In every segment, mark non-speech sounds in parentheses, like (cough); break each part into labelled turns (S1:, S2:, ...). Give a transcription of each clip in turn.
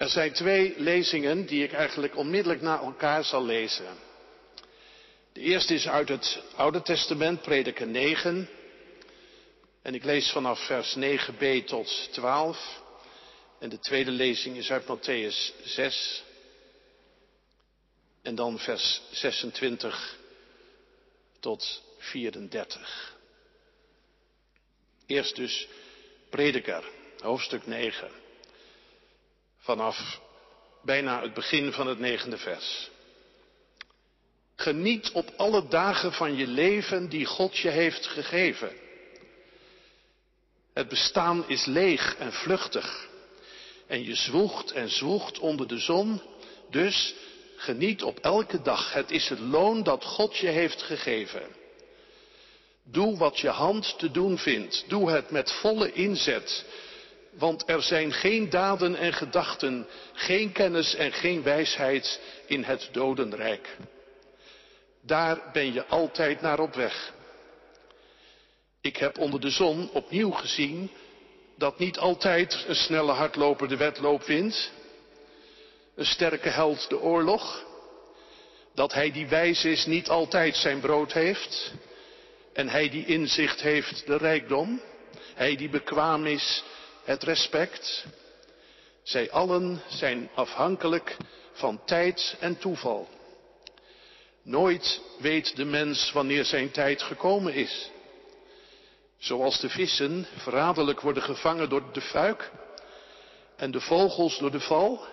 S1: Er zijn twee lezingen die ik eigenlijk onmiddellijk na elkaar zal lezen. De eerste is uit het Oude Testament, prediker 9. En ik lees vanaf vers 9b tot 12. En de tweede lezing is uit Matthäus 6. En dan vers 26 tot 34. Eerst dus prediker, hoofdstuk 9. Vanaf bijna het begin van het negende vers. Geniet op alle dagen van je leven die God je heeft gegeven. Het bestaan is leeg en vluchtig. En je zwoegt en zwoegt onder de zon. Dus geniet op elke dag. Het is het loon dat God je heeft gegeven. Doe wat je hand te doen vindt. Doe het met volle inzet. Want er zijn geen daden en gedachten, geen kennis en geen wijsheid in het dodenrijk. Daar ben je altijd naar op weg. Ik heb onder de zon opnieuw gezien dat niet altijd een snelle hardloper de wedloop wint, een sterke held de oorlog, dat hij die wijs is niet altijd zijn brood heeft en hij die inzicht heeft de rijkdom, hij die bekwaam is het respect. Zij allen zijn afhankelijk van tijd en toeval. Nooit weet de mens wanneer zijn tijd gekomen is. Zoals de vissen verraderlijk worden gevangen door de fuik en de vogels door de val,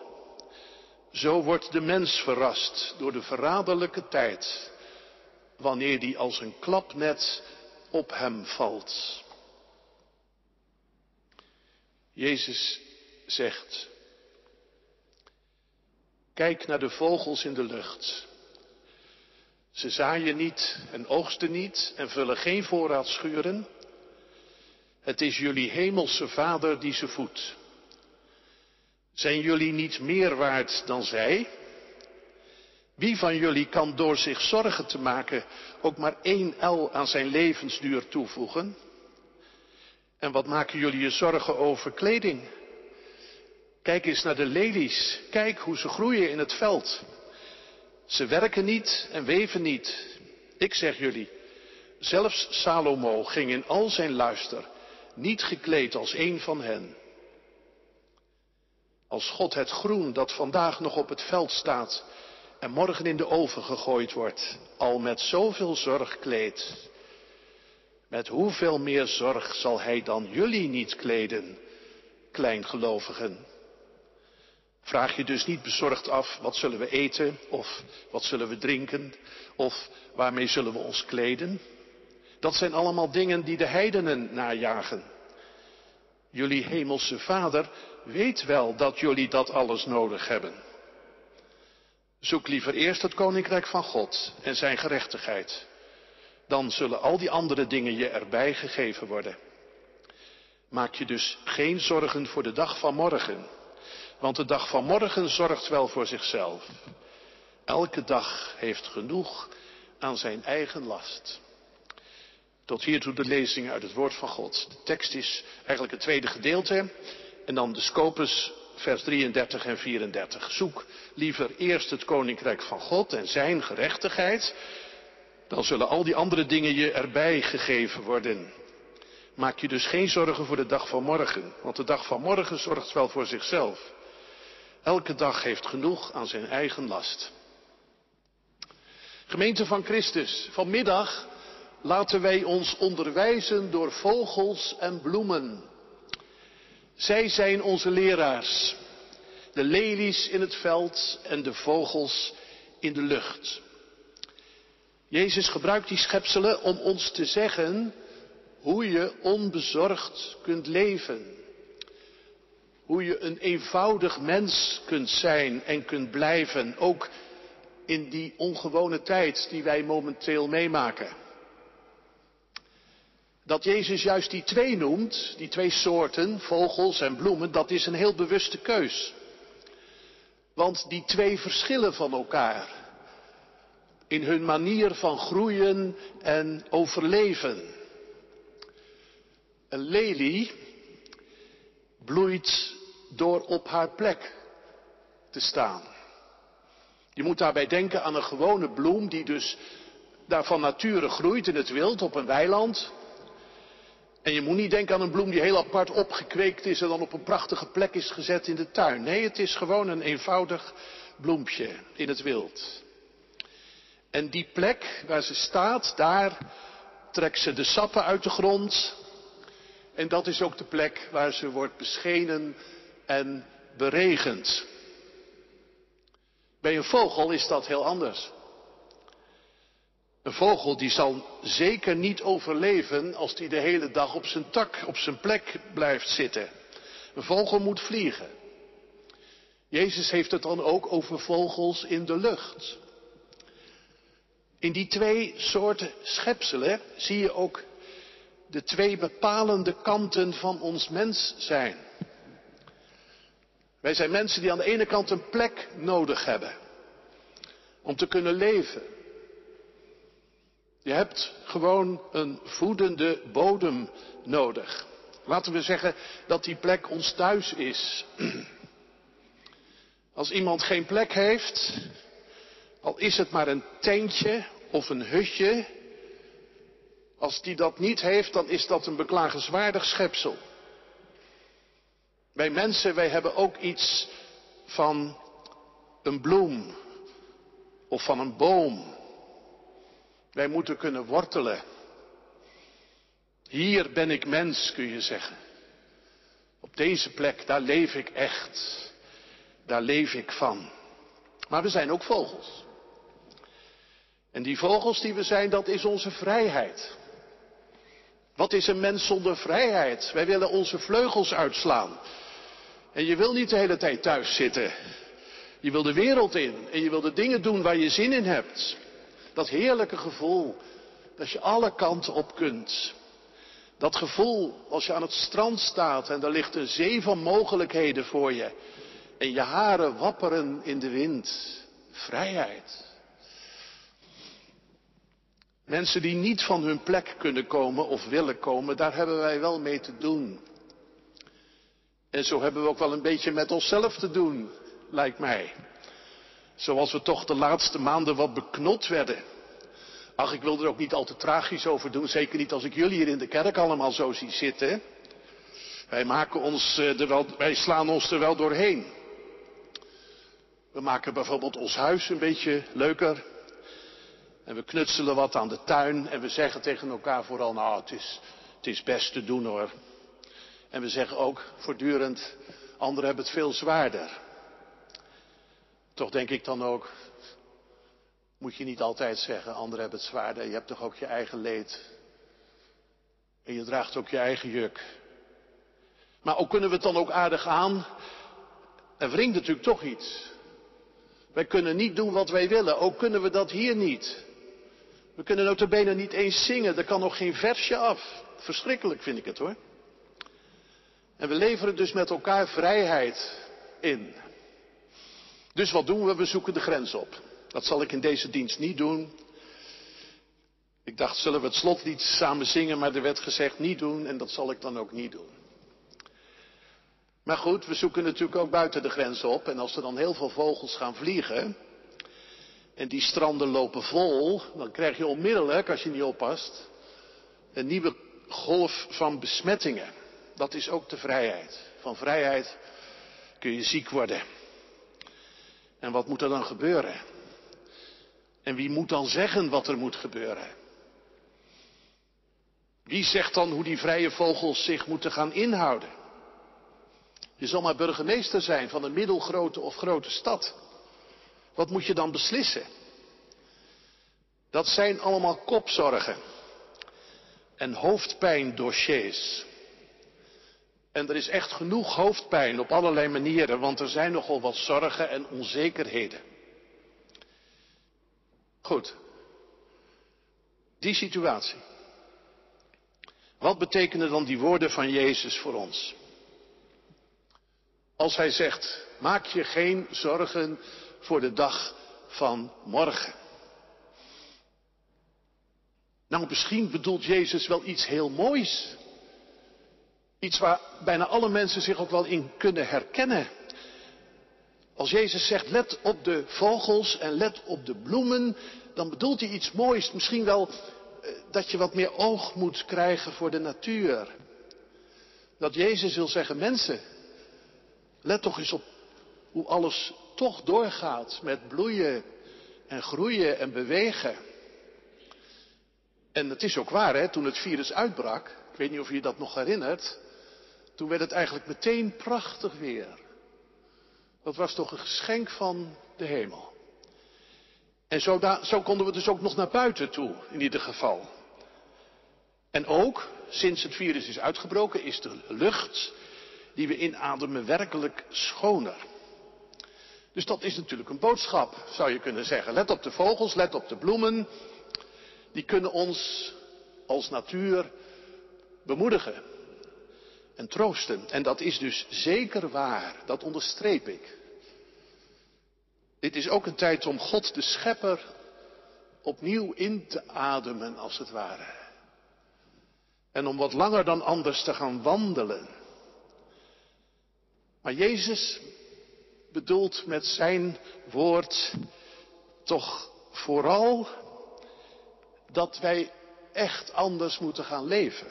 S1: zo wordt de mens verrast door de verraderlijke tijd, wanneer die als een klapnet op hem valt. Jezus zegt, kijk naar de vogels in de lucht. Ze zaaien niet en oogsten niet en vullen geen voorraadschuren. Het is jullie hemelse Vader die ze voedt. Zijn jullie niet meer waard dan zij? Wie van jullie kan door zich zorgen te maken ook maar één el aan zijn levensduur toevoegen? En wat maken jullie je zorgen over kleding? Kijk eens naar de lelies. Kijk hoe ze groeien in het veld. Ze werken niet en weven niet. Ik zeg jullie, zelfs Salomo ging in al zijn luister niet gekleed als een van hen. Als God het groen dat vandaag nog op het veld staat en morgen in de oven gegooid wordt, al met zoveel zorg kleedt, met hoeveel meer zorg zal Hij dan jullie niet kleden, kleingelovigen? Vraag je dus niet bezorgd af, wat zullen we eten, of wat zullen we drinken, of waarmee zullen we ons kleden? Dat zijn allemaal dingen die de heidenen najagen. Jullie hemelse Vader weet wel dat jullie dat alles nodig hebben. Zoek liever eerst het koninkrijk van God en zijn gerechtigheid. Dan zullen al die andere dingen je erbij gegeven worden. Maak je dus geen zorgen voor de dag van morgen. Want de dag van morgen zorgt wel voor zichzelf. Elke dag heeft genoeg aan zijn eigen last. Tot hiertoe de lezing uit het woord van God. De tekst is eigenlijk het tweede gedeelte. En dan de scopus, vers 33 en 34. Zoek liever eerst het koninkrijk van God en zijn gerechtigheid. Dan zullen al die andere dingen je erbij gegeven worden. Maak je dus geen zorgen voor de dag van morgen. Want de dag van morgen zorgt wel voor zichzelf. Elke dag heeft genoeg aan zijn eigen last. Gemeente van Christus, vanmiddag laten wij ons onderwijzen door vogels en bloemen. Zij zijn onze leraars, de lelies in het veld en de vogels in de lucht. Jezus gebruikt die schepselen om ons te zeggen hoe je onbezorgd kunt leven. Hoe je een eenvoudig mens kunt zijn en kunt blijven, ook in die ongewone tijd die wij momenteel meemaken. Dat Jezus juist die twee noemt, die twee soorten, vogels en bloemen, dat is een heel bewuste keus. Want die twee verschillen van elkaar. In hun manier van groeien en overleven. Een lelie bloeit door op haar plek te staan. Je moet daarbij denken aan een gewone bloem die dus daar van nature groeit in het wild op een weiland. En je moet niet denken aan een bloem die heel apart opgekweekt is en dan op een prachtige plek is gezet in de tuin. Nee, het is gewoon een eenvoudig bloempje in het wild. En die plek waar ze staat, daar trekt ze de sappen uit de grond. En dat is ook de plek waar ze wordt beschenen en beregend. Bij een vogel is dat heel anders. Een vogel die zal zeker niet overleven als die de hele dag op zijn tak, op zijn plek blijft zitten. Een vogel moet vliegen. Jezus heeft het dan ook over vogels in de lucht. In die twee soorten schepselen zie je ook de twee bepalende kanten van ons mens zijn. Wij zijn mensen die aan de ene kant een plek nodig hebben om te kunnen leven. Je hebt gewoon een voedende bodem nodig. Laten we zeggen dat die plek ons thuis is. Als iemand geen plek heeft, al is het maar een tentje of een hutje, als die dat niet heeft, dan is dat een beklagenswaardig schepsel. Wij mensen, wij hebben ook iets van een bloem of van een boom. Wij moeten kunnen wortelen. Hier ben ik mens, kun je zeggen. Op deze plek, daar leef ik echt. Daar leef ik van. Maar we zijn ook vogels. En die vogels die we zijn, dat is onze vrijheid. Wat is een mens zonder vrijheid? Wij willen onze vleugels uitslaan. En je wil niet de hele tijd thuis zitten. Je wil de wereld in en je wil de dingen doen waar je zin in hebt. Dat heerlijke gevoel dat je alle kanten op kunt. Dat gevoel als je aan het strand staat en er ligt een zee van mogelijkheden voor je. En je haren wapperen in de wind. Vrijheid. Mensen die niet van hun plek kunnen komen of willen komen, daar hebben wij wel mee te doen. En zo hebben we ook wel een beetje met onszelf te doen, lijkt mij. Zoals we toch de laatste maanden wat beknot werden. Ach, ik wil er ook niet al te tragisch over doen, zeker niet als ik jullie hier in de kerk allemaal zo zie zitten. Wij maken ons eh, er wel, wij slaan ons er wel doorheen. We maken bijvoorbeeld ons huis een beetje leuker. En we knutselen wat aan de tuin en we zeggen tegen elkaar vooral, nou het is, het is best te doen hoor. En we zeggen ook voortdurend, anderen hebben het veel zwaarder. Toch denk ik dan ook, moet je niet altijd zeggen, anderen hebben het zwaarder. Je hebt toch ook je eigen leed. En je draagt ook je eigen juk. Maar ook kunnen we het dan ook aardig aan. Er wringt natuurlijk toch iets. Wij kunnen niet doen wat wij willen. Ook kunnen we dat hier niet. We kunnen notabene niet eens zingen. Er kan nog geen versje af. Verschrikkelijk vind ik het hoor. En we leveren dus met elkaar vrijheid in. Dus wat doen we? We zoeken de grens op. Dat zal ik in deze dienst niet doen. Ik dacht, zullen we het slotlied samen zingen, maar er werd gezegd niet doen en dat zal ik dan ook niet doen. Maar goed, we zoeken natuurlijk ook buiten de grens op en als er dan heel veel vogels gaan vliegen en die stranden lopen vol, dan krijg je onmiddellijk, als je niet oppast, een nieuwe golf van besmettingen. Dat is ook de vrijheid. Van vrijheid kun je ziek worden. En wat moet er dan gebeuren? En wie moet dan zeggen wat er moet gebeuren? Wie zegt dan hoe die vrije vogels zich moeten gaan inhouden? Je zal maar burgemeester zijn van een middelgrote of grote stad. Wat moet je dan beslissen? Dat zijn allemaal kopzorgen en hoofdpijndossiers. En er is echt genoeg hoofdpijn op allerlei manieren, want er zijn nogal wat zorgen en onzekerheden. Goed. Die situatie. Wat betekenen dan die woorden van Jezus voor ons? Als hij zegt, maak je geen zorgen voor de dag van morgen. Nou, misschien bedoelt Jezus wel iets heel moois. Iets waar bijna alle mensen zich ook wel in kunnen herkennen. Als Jezus zegt, let op de vogels en let op de bloemen, dan bedoelt hij iets moois. Misschien wel eh, dat je wat meer oog moet krijgen voor de natuur. Dat Jezus wil zeggen, mensen, let toch eens op hoe alles toch doorgaat met bloeien en groeien en bewegen. En het is ook waar, hè, toen het virus uitbrak, ik weet niet of je dat nog herinnert, toen werd het eigenlijk meteen prachtig weer. Dat was toch een geschenk van de hemel. En zo, zo, konden we dus ook nog naar buiten toe, in ieder geval. En ook, sinds het virus is uitgebroken, is de lucht die we inademen werkelijk schoner. Dus dat is natuurlijk een boodschap, zou je kunnen zeggen. Let op de vogels, let op de bloemen. Die kunnen ons als natuur bemoedigen en troosten. En dat is dus zeker waar, dat onderstreep ik. Dit is ook een tijd om God de Schepper opnieuw in te ademen, als het ware. En om wat langer dan anders te gaan wandelen. Maar Jezus bedoelt met zijn woord toch vooral dat wij echt anders moeten gaan leven.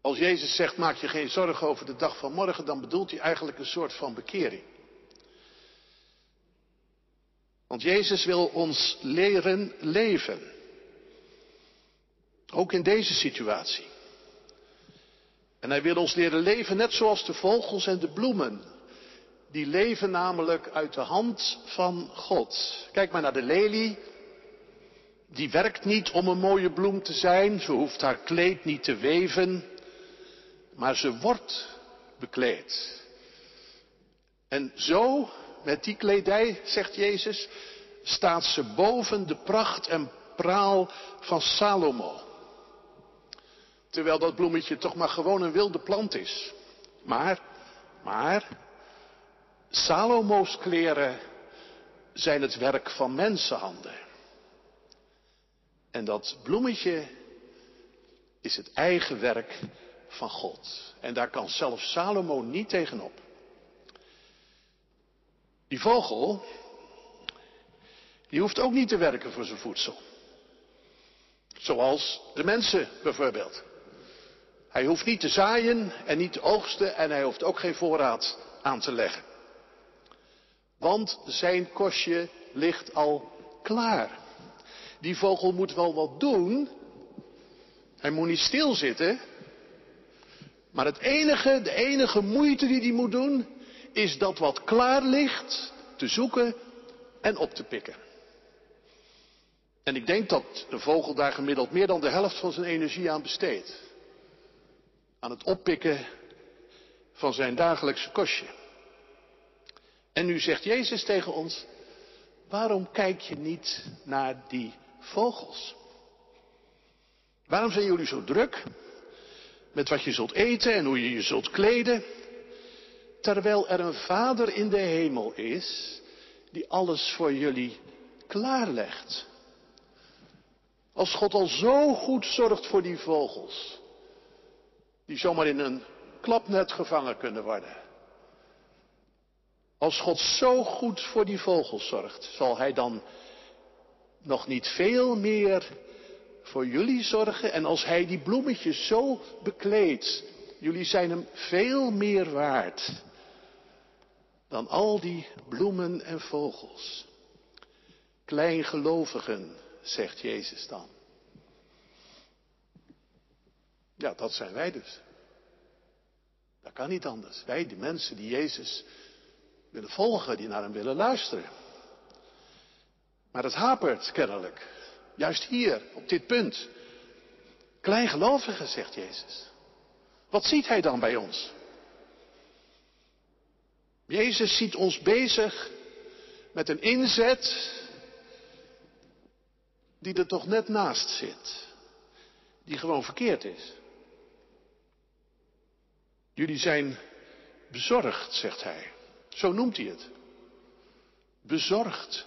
S1: Als Jezus zegt, maak je geen zorgen over de dag van morgen, dan bedoelt hij eigenlijk een soort van bekering. Want Jezus wil ons leren leven. Ook in deze situatie. En hij wil ons leren leven net zoals de vogels en de bloemen. Die leven namelijk uit de hand van God. Kijk maar naar de lelie. Die werkt niet om een mooie bloem te zijn. Ze hoeft haar kleed niet te weven. Maar ze wordt bekleed. En zo, met die kledij, zegt Jezus, staat ze boven de pracht en praal van Salomo. Terwijl dat bloemetje toch maar gewoon een wilde plant is. Maar, maar, Salomo's kleren zijn het werk van mensenhanden. En dat bloemetje is het eigen werk van God. En daar kan zelfs Salomo niet tegenop. Die vogel, die hoeft ook niet te werken voor zijn voedsel. Zoals de mensen bijvoorbeeld. Hij hoeft niet te zaaien en niet te oogsten en hij hoeft ook geen voorraad aan te leggen. Want zijn kostje ligt al klaar. Die vogel moet wel wat doen. Hij moet niet stilzitten. Maar het enige, de enige moeite die hij moet doen, is dat wat klaar ligt te zoeken en op te pikken. En ik denk dat de vogel daar gemiddeld meer dan de helft van zijn energie aan besteedt aan het oppikken van zijn dagelijkse kostje. En nu zegt Jezus tegen ons, waarom kijk je niet naar die vogels? Waarom zijn jullie zo druk met wat je zult eten en hoe je je zult kleden, terwijl er een Vader in de hemel is die alles voor jullie klaarlegt? Als God al zo goed zorgt voor die vogels, die zomaar in een klapnet gevangen kunnen worden. Als God zo goed voor die vogels zorgt, zal Hij dan nog niet veel meer voor jullie zorgen? En als Hij die bloemetjes zo bekleedt, jullie zijn Hem veel meer waard dan al die bloemen en vogels. Kleingelovigen, zegt Jezus dan. Ja, dat zijn wij dus. Dat kan niet anders. Wij, die mensen die Jezus willen volgen, die naar hem willen luisteren. Maar het hapert kennelijk. Juist hier, op dit punt. Kleingelovigen, zegt Jezus. Wat ziet hij dan bij ons? Jezus ziet ons bezig met een inzet die er toch net naast zit. Die gewoon verkeerd is. Jullie zijn bezorgd, zegt hij. Zo noemt hij het. Bezorgd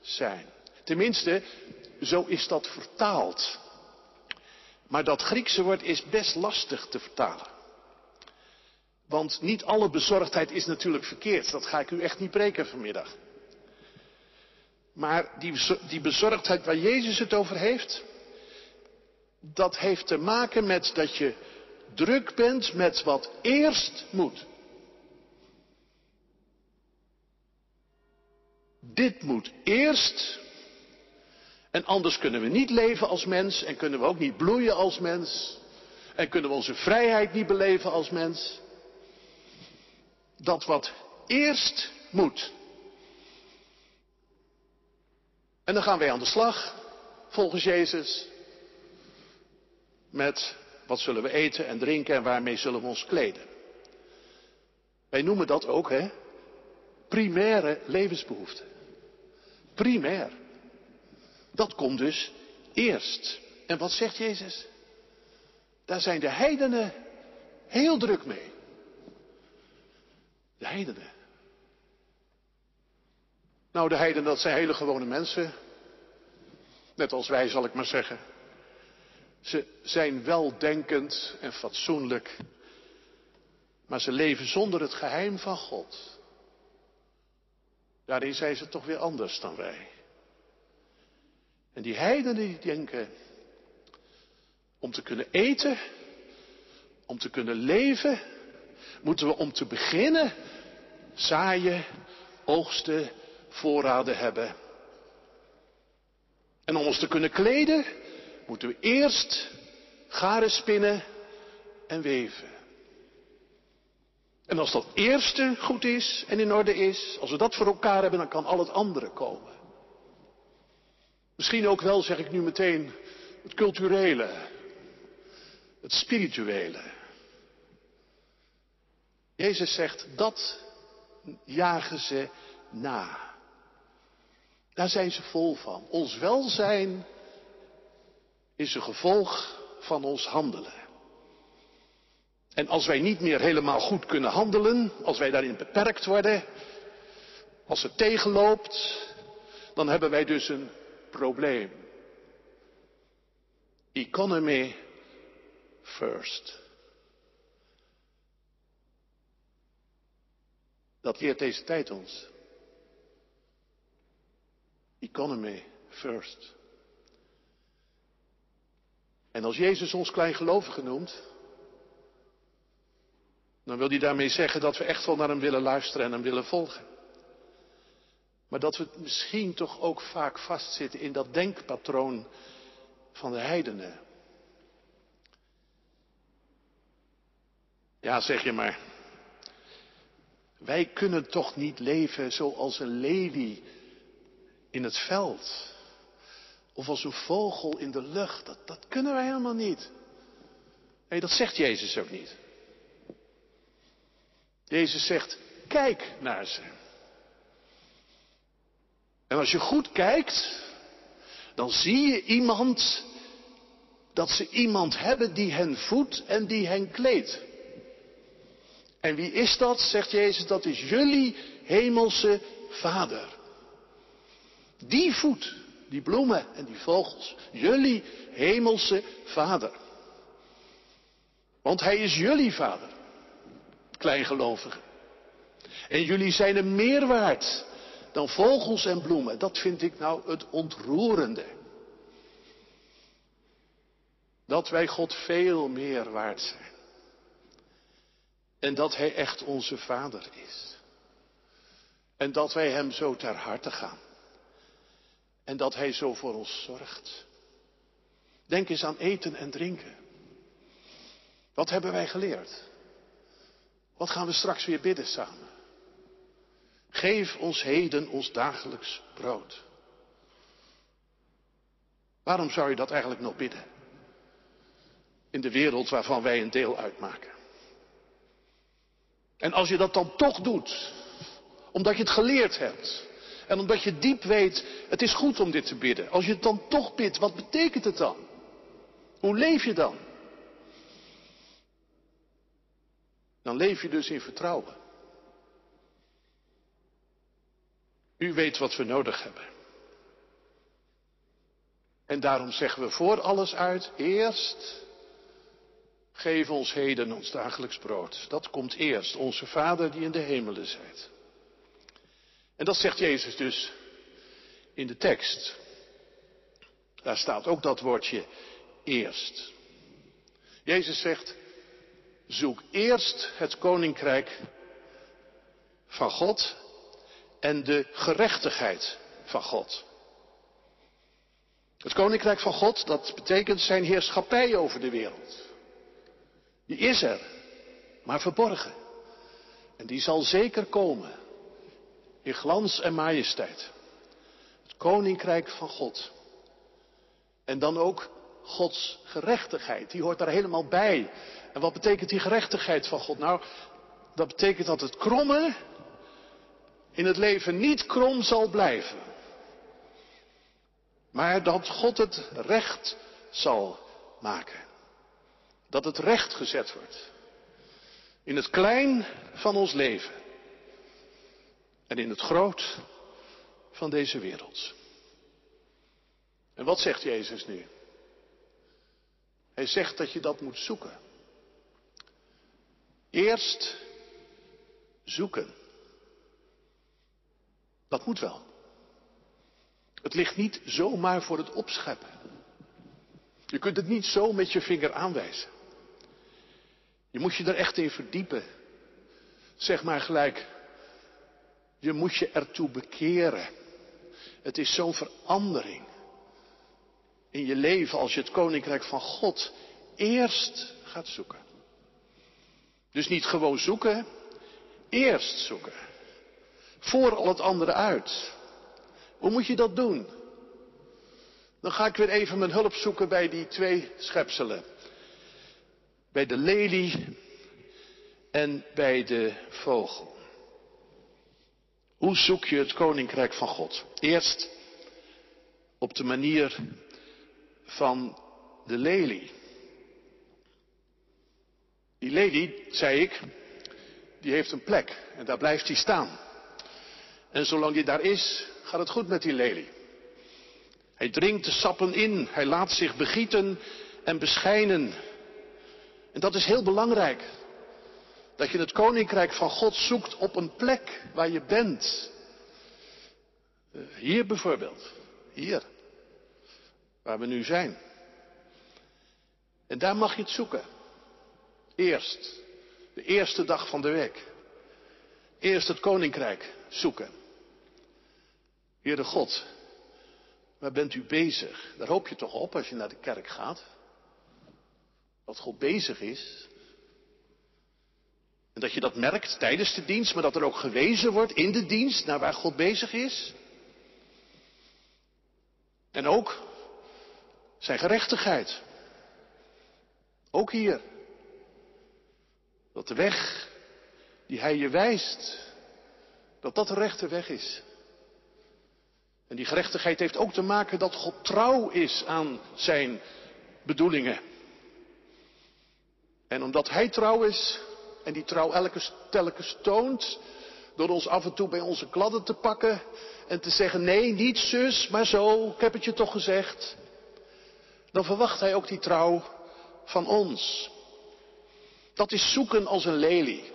S1: zijn. Tenminste, zo is dat vertaald. Maar dat Griekse woord is best lastig te vertalen. Want niet alle bezorgdheid is natuurlijk verkeerd. Dat ga ik u echt niet preken vanmiddag. Maar die bezorgdheid waar Jezus het over heeft, dat heeft te maken met dat je druk bent met wat eerst moet. Dit moet eerst. En anders kunnen we niet leven als mens en kunnen we ook niet bloeien als mens. En kunnen we onze vrijheid niet beleven als mens. Dat wat eerst moet. En dan gaan wij aan de slag, volgens Jezus, met wat zullen we eten en drinken en waarmee zullen we ons kleden. Wij noemen dat ook, hè, primaire levensbehoeften. Primair. Dat komt dus eerst. En wat zegt Jezus? Daar zijn de heidenen heel druk mee. De heidenen. Nou, de heidenen, dat zijn hele gewone mensen. Net als wij, zal ik maar zeggen. Ze zijn weldenkend en fatsoenlijk. Maar ze leven zonder het geheim van God. Daarin zijn ze toch weer anders dan wij. En die heidenen die denken, om te kunnen eten, om te kunnen leven, moeten we om te beginnen zaaien, oogsten, voorraden hebben. En om ons te kunnen kleden, moeten we eerst garen spinnen en weven. En als dat eerste goed is en in orde is, als we dat voor elkaar hebben, dan kan al het andere komen. Misschien ook wel, zeg ik nu meteen, het culturele, het spirituele. Jezus zegt, dat jagen ze na. Daar zijn ze vol van. Ons welzijn is een gevolg van ons handelen. En als wij niet meer helemaal goed kunnen handelen, als wij daarin beperkt worden, als het tegenloopt, dan hebben wij dus een probleem. Economy first. Dat leert deze tijd ons. Economy first. En als Jezus ons kleingelovigen noemt, dan wil hij daarmee zeggen dat we echt wel naar hem willen luisteren en hem willen volgen. Maar dat we misschien toch ook vaak vastzitten in dat denkpatroon van de heidenen. Ja, zeg je maar. Wij kunnen toch niet leven zoals een lelie in het veld. Of als een vogel in de lucht. Dat, dat kunnen wij helemaal niet. Nee, dat zegt Jezus ook niet. Jezus zegt, kijk naar ze. En als je goed kijkt, dan zie je iemand, dat ze iemand hebben die hen voedt en die hen kleedt. En wie is dat, zegt Jezus, dat is jullie hemelse Vader. Die voedt die bloemen en die vogels, jullie hemelse Vader. Want Hij is jullie Vader, kleingelovigen. En jullie zijn hem meer waard dan vogels en bloemen. Dat vind ik nou het ontroerende. Dat wij God veel meer waard zijn. En dat Hij echt onze Vader is. En dat wij Hem zo ter harte gaan. En dat Hij zo voor ons zorgt. Denk eens aan eten en drinken. Wat hebben wij geleerd? Wat gaan we straks weer bidden samen? Geef ons heden ons dagelijks brood. Waarom zou je dat eigenlijk nog bidden? In de wereld waarvan wij een deel uitmaken. En als je dat dan toch doet, omdat je het geleerd hebt, en omdat je diep weet, het is goed om dit te bidden. Als je het dan toch bidt, wat betekent het dan? Hoe leef je dan? Dan leef je dus in vertrouwen. U weet wat we nodig hebben. En daarom zeggen we voor alles uit, eerst Geef ons heden ons dagelijks brood. Dat komt eerst, onze Vader die in de hemelen zijt. En dat zegt Jezus dus in de tekst. Daar staat ook dat woordje eerst. Jezus zegt, zoek eerst het koninkrijk van God en de gerechtigheid van God. Het koninkrijk van God, dat betekent zijn heerschappij over de wereld. Die is er, maar verborgen. En die zal zeker komen in glans en majesteit. Het koninkrijk van God. En dan ook Gods gerechtigheid, die hoort daar helemaal bij. En wat betekent die gerechtigheid van God? Nou, dat betekent dat het kromme in het leven niet krom zal blijven. Maar dat God het recht zal maken. Dat het recht gezet wordt. In het klein van ons leven. En in het groot van deze wereld. En wat zegt Jezus nu? Hij zegt dat je dat moet zoeken. Eerst zoeken. Dat moet wel. Het ligt niet zomaar voor het opscheppen. Je kunt het niet zo met je vinger aanwijzen. Je moet je er echt in verdiepen. Zeg maar gelijk, je moet je ertoe bekeren. Het is zo'n verandering in je leven als je het koninkrijk van God eerst gaat zoeken. Dus niet gewoon zoeken, eerst zoeken. Voor al het andere uit. Hoe moet je dat doen? Dan ga ik weer even mijn hulp zoeken bij die twee schepselen. Bij de lelie en bij de vogel. Hoe zoek je het koninkrijk van God? Eerst op de manier van de lelie. Die lelie, zei ik, die heeft een plek en daar blijft hij staan. En zolang die daar is, gaat het goed met die lelie. Hij dringt de sappen in, hij laat zich begieten en beschijnen. En dat is heel belangrijk. Dat je het koninkrijk van God zoekt op een plek waar je bent. Eh, hier bijvoorbeeld. Hier. Waar we nu zijn. En daar mag je het zoeken. Eerst. De eerste dag van de week. Eerst het koninkrijk zoeken. Heere God, waar bent u bezig? Daar hoop je toch op als je naar de kerk gaat? Wat God bezig is. En dat je dat merkt tijdens de dienst, maar dat er ook gewezen wordt in de dienst naar waar God bezig is. En ook zijn gerechtigheid. Ook hier. Dat de weg die Hij je wijst, dat dat de rechte weg is. En die gerechtigheid heeft ook te maken dat God trouw is aan zijn bedoelingen. En omdat Hij trouw is en die trouw elke, telkens toont, door ons af en toe bij onze kladden te pakken en te zeggen, nee, niet zus, maar zo, ik heb het je toch gezegd. Dan verwacht Hij ook die trouw van ons. Dat is zoeken als een lelie.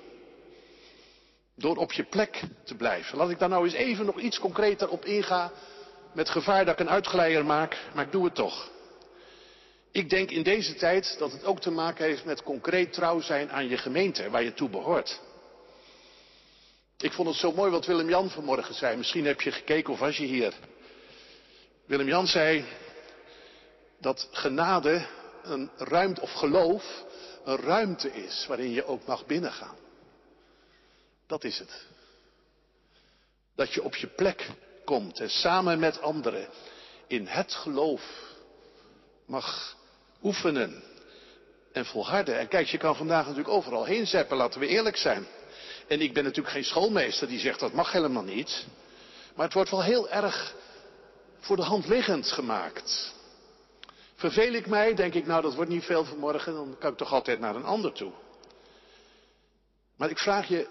S1: Door op je plek te blijven. Laat ik daar nou eens even nog iets concreter op ingaan. Met gevaar dat ik een uitgeleider maak, maar ik doe het toch. Ik denk in deze tijd dat het ook te maken heeft met concreet trouw zijn aan je gemeente, waar je toe behoort. Ik vond het zo mooi wat Willem-Jan vanmorgen zei. Misschien heb je gekeken of was je hier. Willem-Jan zei dat genade een ruimte, of geloof, een ruimte is waarin je ook mag binnengaan. Dat is het. Dat je op je plek komt en samen met anderen in het geloof mag oefenen en volharden. En kijk, je kan vandaag natuurlijk overal heen zeppen, laten we eerlijk zijn. En ik ben natuurlijk geen schoolmeester die zegt dat mag helemaal niet. Maar het wordt wel heel erg voor de hand liggend gemaakt. Verveel ik mij, denk ik, nou dat wordt niet veel vanmorgen, dan kan ik toch altijd naar een ander toe. Maar ik vraag je,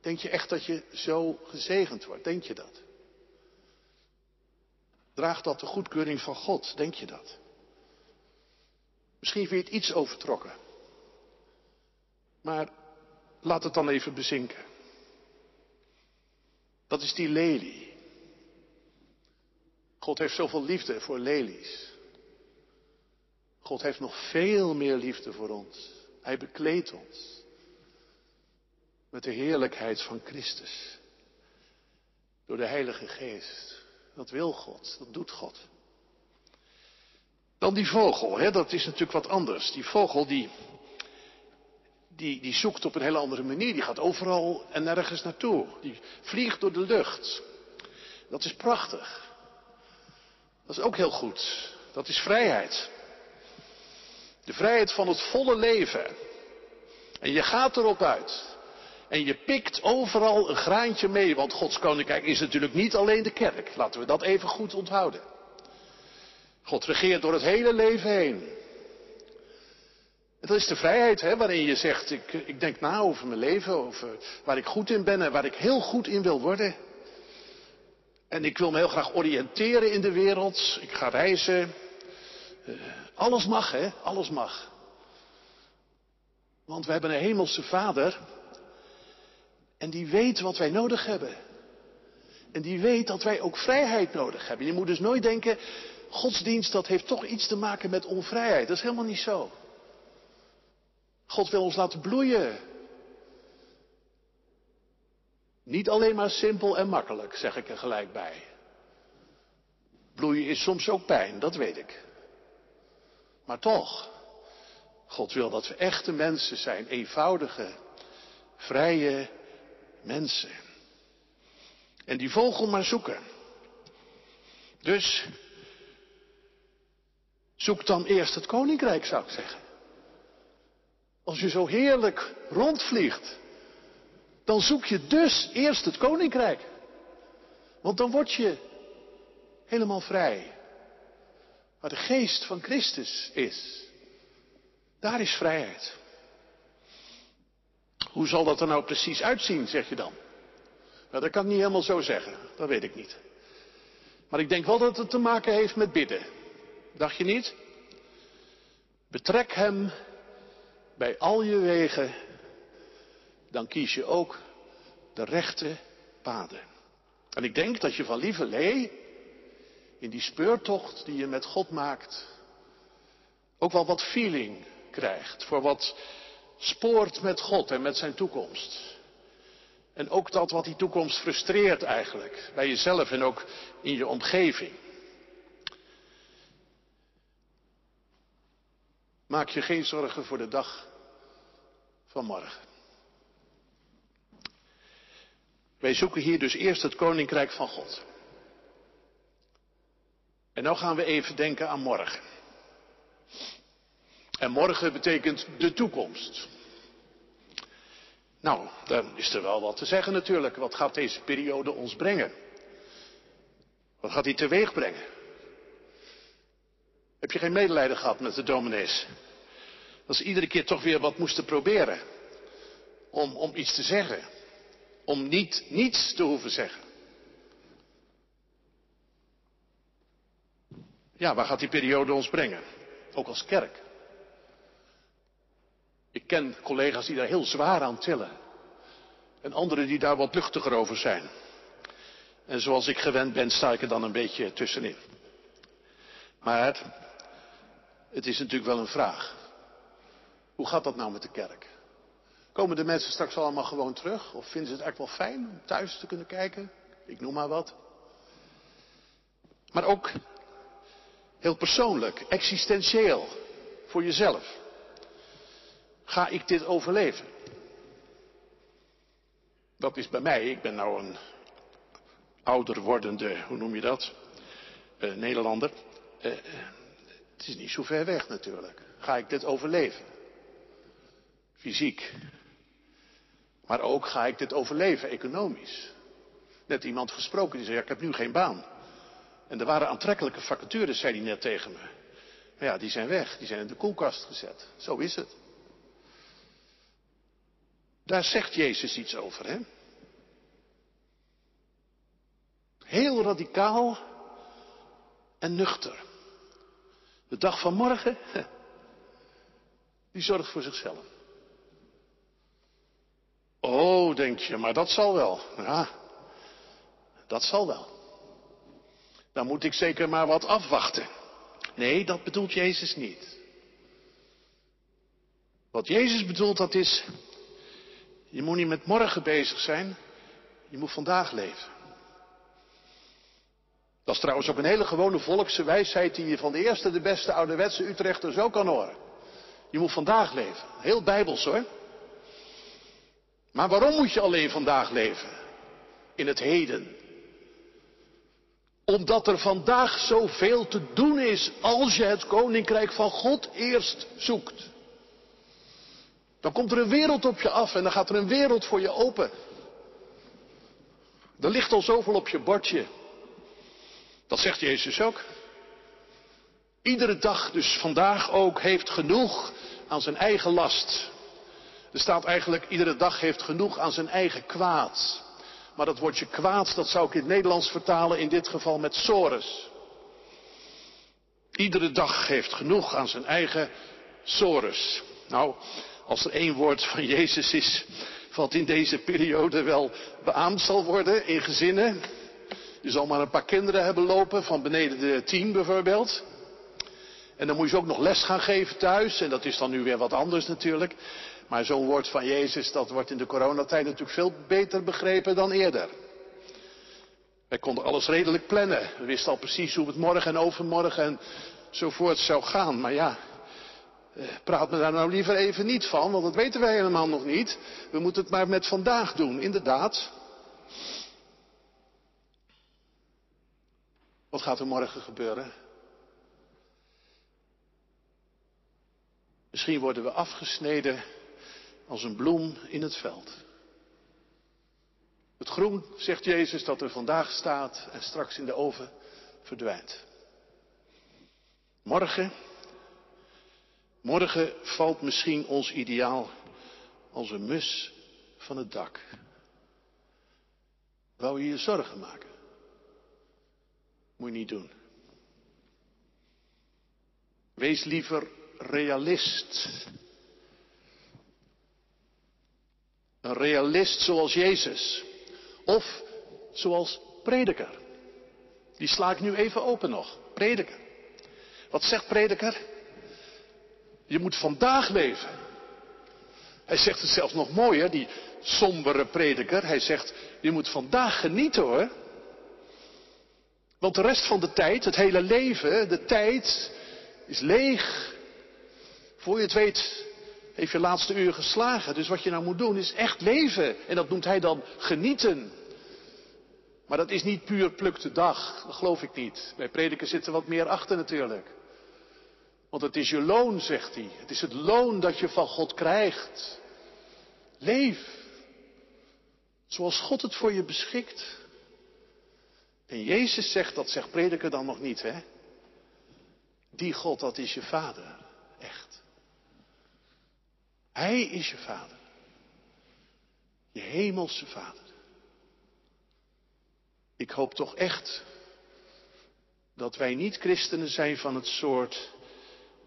S1: denk je echt dat je zo gezegend wordt? Denk je dat? Draagt dat de goedkeuring van God? Denk je dat? Misschien vind je het iets overtrokken. Maar laat het dan even bezinken. Dat is die lelie. God heeft zoveel liefde voor lelies. God heeft nog veel meer liefde voor ons. Hij bekleedt ons met de heerlijkheid van Christus. Door de Heilige Geest. Dat wil God, dat doet God. Dan die vogel, hè, dat is natuurlijk wat anders. Die vogel die, die, die zoekt op een hele andere manier. Die gaat overal en nergens naartoe. Die vliegt door de lucht. Dat is prachtig. Dat is ook heel goed. Dat is vrijheid. De vrijheid van het volle leven. En je gaat erop uit. En je pikt overal een graantje mee, want Gods koninkrijk is natuurlijk niet alleen de kerk. Laten we dat even goed onthouden. God regeert door het hele leven heen. En dat is de vrijheid hè, waarin je zegt, ik, ik denk na over mijn leven, over waar ik goed in ben en waar ik heel goed in wil worden. En ik wil me heel graag oriënteren in de wereld. Ik ga reizen. Uh, alles mag, hè? Alles mag. Want we hebben een hemelse vader. En die weet wat wij nodig hebben. En die weet dat wij ook vrijheid nodig hebben. Je moet dus nooit denken, godsdienst dat heeft toch iets te maken met onvrijheid. Dat is helemaal niet zo. God wil ons laten bloeien. Niet alleen maar simpel en makkelijk, zeg ik er gelijk bij. Bloeien is soms ook pijn, dat weet ik. Maar toch, God wil dat we echte mensen zijn, eenvoudige, vrije mensen. En die vogel maar zoeken. Dus zoek dan eerst het koninkrijk, zou ik zeggen. Als je zo heerlijk rondvliegt, dan zoek je dus eerst het koninkrijk. Want dan word je helemaal vrij. Waar de geest van Christus is. Daar is vrijheid. Hoe zal dat er nou precies uitzien, zeg je dan? Nou, dat kan ik niet helemaal zo zeggen. Dat weet ik niet. Maar ik denk wel dat het te maken heeft met bidden. Dacht je niet? Betrek hem bij al je wegen. Dan kies je ook de rechte paden. En ik denk dat je van lieve lee, in die speurtocht die je met God maakt, ook wel wat feeling krijgt voor wat spoort met God en met zijn toekomst. En ook dat wat die toekomst frustreert eigenlijk, bij jezelf en ook in je omgeving. Maak je geen zorgen voor de dag van morgen. Wij zoeken hier dus eerst het koninkrijk van God. En nu gaan we even denken aan morgen. En morgen betekent de toekomst. Nou, dan is er wel wat te zeggen natuurlijk. Wat gaat deze periode ons brengen? Wat gaat die teweeg brengen? Heb je geen medelijden gehad met de dominees? Dat ze iedere keer toch weer wat moesten proberen. Om, om iets te zeggen. Om niet niets te hoeven zeggen. Ja, waar gaat die periode ons brengen? Ook als kerk. Ik ken collega's die daar heel zwaar aan tillen. En anderen die daar wat luchtiger over zijn. En zoals ik gewend ben, sta ik er dan een beetje tussenin. Maar het is natuurlijk wel een vraag. Hoe gaat dat nou met de kerk? Komen de mensen straks allemaal gewoon terug? Of vinden ze het eigenlijk wel fijn om thuis te kunnen kijken? Ik noem maar wat. Maar ook heel persoonlijk, existentieel, voor jezelf. Ga ik dit overleven? Dat is bij mij, ik ben nou een ouder wordende, hoe noem je dat? Uh, Nederlander. Uh, het is niet zo ver weg natuurlijk. Ga ik dit overleven? Fysiek. Maar ook ga ik dit overleven economisch. Net iemand gesproken die zei, ik heb nu geen baan. En er waren aantrekkelijke vacatures, zei hij net tegen me. Maar ja, die zijn weg, die zijn in de koelkast gezet. Zo is het. Daar zegt Jezus iets over, hè? Heel radicaal en nuchter. De dag van morgen, (laughs) die zorgt voor zichzelf. Oh, denk je, maar dat zal wel. Ja, dat zal wel. Dan moet ik zeker maar wat afwachten. Nee, dat bedoelt Jezus niet. Wat Jezus bedoelt, dat is, je moet niet met morgen bezig zijn, je moet vandaag leven. Dat is trouwens ook een hele gewone volkse wijsheid die je van de eerste, de beste ouderwetse Utrechters ook kan horen. Je moet vandaag leven. Heel bijbels hoor. Maar waarom moet je alleen vandaag leven? In het heden. Omdat er vandaag zoveel te doen is als je het koninkrijk van God eerst zoekt. Dan komt er een wereld op je af en dan gaat er een wereld voor je open. Er ligt al zoveel op je bordje. Dat zegt Jezus ook. Iedere dag, dus vandaag ook, heeft genoeg aan zijn eigen last. Er staat eigenlijk, iedere dag heeft genoeg aan zijn eigen kwaad. Maar dat woordje kwaad, dat zou ik in het Nederlands vertalen, in dit geval met sores. Iedere dag heeft genoeg aan zijn eigen sores. Nou, als er één woord van Jezus is, wat in deze periode wel beaamd zal worden in gezinnen. Je zal maar een paar kinderen hebben lopen, van beneden de tien bijvoorbeeld. En dan moet je ook nog les gaan geven thuis. En dat is dan nu weer wat anders natuurlijk. Maar zo'n woord van Jezus, dat wordt in de coronatijd natuurlijk veel beter begrepen dan eerder. Wij konden alles redelijk plannen. We wisten al precies hoe het morgen en overmorgen enzovoort zou gaan. Maar ja, eh, praat me daar nou liever even niet van, want dat weten wij helemaal nog niet. We moeten het maar met vandaag doen, inderdaad. Wat gaat er morgen gebeuren? Misschien worden we afgesneden als een bloem in het veld. Het groen, zegt Jezus, dat er vandaag staat en straks in de oven verdwijnt. Morgen, morgen valt misschien ons ideaal als een mus van het dak. Wou je je zorgen maken? Moet je niet doen. Wees liever realist. Een realist zoals Jezus. Of zoals prediker. Die sla ik nu even open nog. Prediker. Wat zegt prediker? Je moet vandaag leven. Hij zegt het zelfs nog mooier, die sombere prediker. Hij zegt, je moet vandaag genieten hoor. Want de rest van de tijd, het hele leven, de tijd is leeg. Voor je het weet, heeft je laatste uur geslagen. Dus wat je nou moet doen is echt leven. En dat noemt hij dan genieten. Maar dat is niet puur pluk de dag. Dat geloof ik niet. Bij prediken zit er wat meer achter natuurlijk. Want het is je loon, zegt hij. Het is het loon dat je van God krijgt. Leef. Zoals God het voor je beschikt. En Jezus zegt, dat zegt prediker dan nog niet, hè? Die God, dat is je vader. Echt. Hij is je vader. Je hemelse vader. Ik hoop toch echt dat wij niet christenen zijn van het soort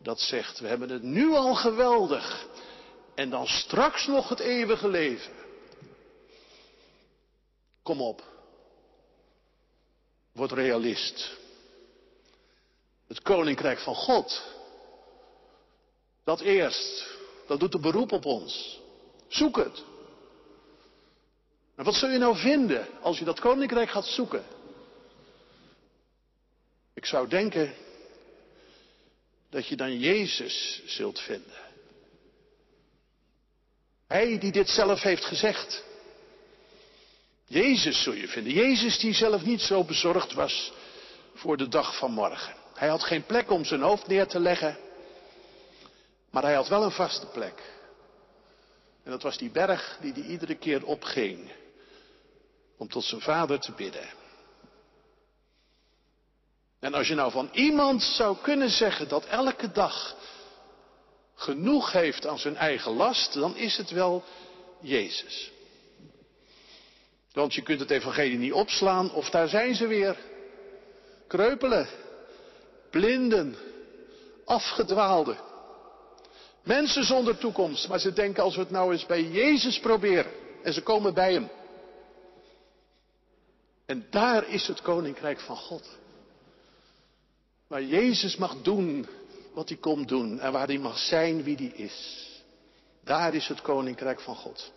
S1: dat zegt, we hebben het nu al geweldig en dan straks nog het eeuwige leven. Kom op. Word realist. Het koninkrijk van God. Dat eerst. Dat doet een beroep op ons. Zoek het. Maar wat zul je nou vinden als je dat koninkrijk gaat zoeken? Ik zou denken dat je dan Jezus zult vinden. Hij die dit zelf heeft gezegd. Jezus zul je vinden. Jezus die zelf niet zo bezorgd was voor de dag van morgen. Hij had geen plek om zijn hoofd neer te leggen. Maar hij had wel een vaste plek. En dat was die berg die hij iedere keer opging. Om tot zijn vader te bidden. En als je nou van iemand zou kunnen zeggen dat elke dag genoeg heeft aan zijn eigen last, dan is het wel Jezus. Want je kunt het evangelie niet opslaan of daar zijn ze weer. Kreupelen, blinden, afgedwaalden. Mensen zonder toekomst, maar ze denken als we het nou eens bij Jezus proberen. En ze komen bij hem. En daar is het koninkrijk van God. Waar Jezus mag doen wat hij komt doen en waar hij mag zijn wie hij is. Daar is het koninkrijk van God.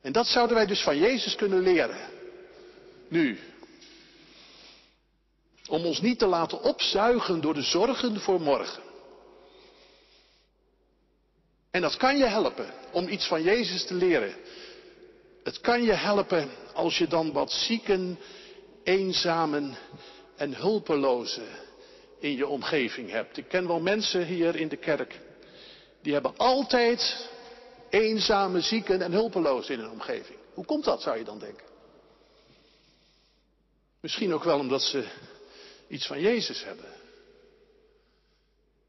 S1: En dat zouden wij dus van Jezus kunnen leren. Nu. Om ons niet te laten opzuigen door de zorgen voor morgen. En dat kan je helpen om iets van Jezus te leren. Het kan je helpen als je dan wat zieken, eenzamen en hulpelozen in je omgeving hebt. Ik ken wel mensen hier in de kerk. Die hebben altijd eenzame, zieken en hulpelozen in hun omgeving. Hoe komt dat, zou je dan denken? Misschien ook wel omdat ze iets van Jezus hebben.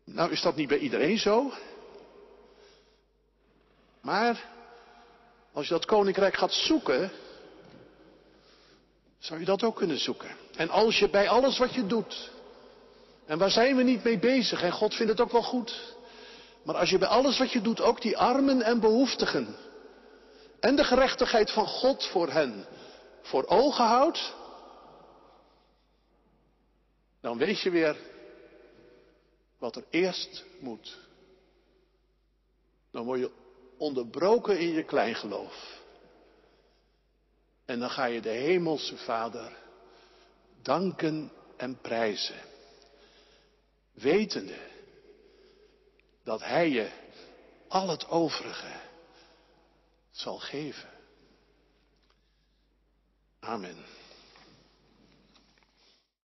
S1: Nou is dat niet bij iedereen zo. Maar als je dat koninkrijk gaat zoeken, zou je dat ook kunnen zoeken. En als je bij alles wat je doet, en waar zijn we niet mee bezig, en God vindt het ook wel goed, maar als je bij alles wat je doet ook die armen en behoeftigen en de gerechtigheid van God voor hen voor ogen houdt, dan weet je weer wat er eerst moet. Dan word je onderbroken in je kleingeloof. En dan ga je de Hemelse Vader danken en prijzen. Wetende dat Hij je al het overige zal geven. Amen.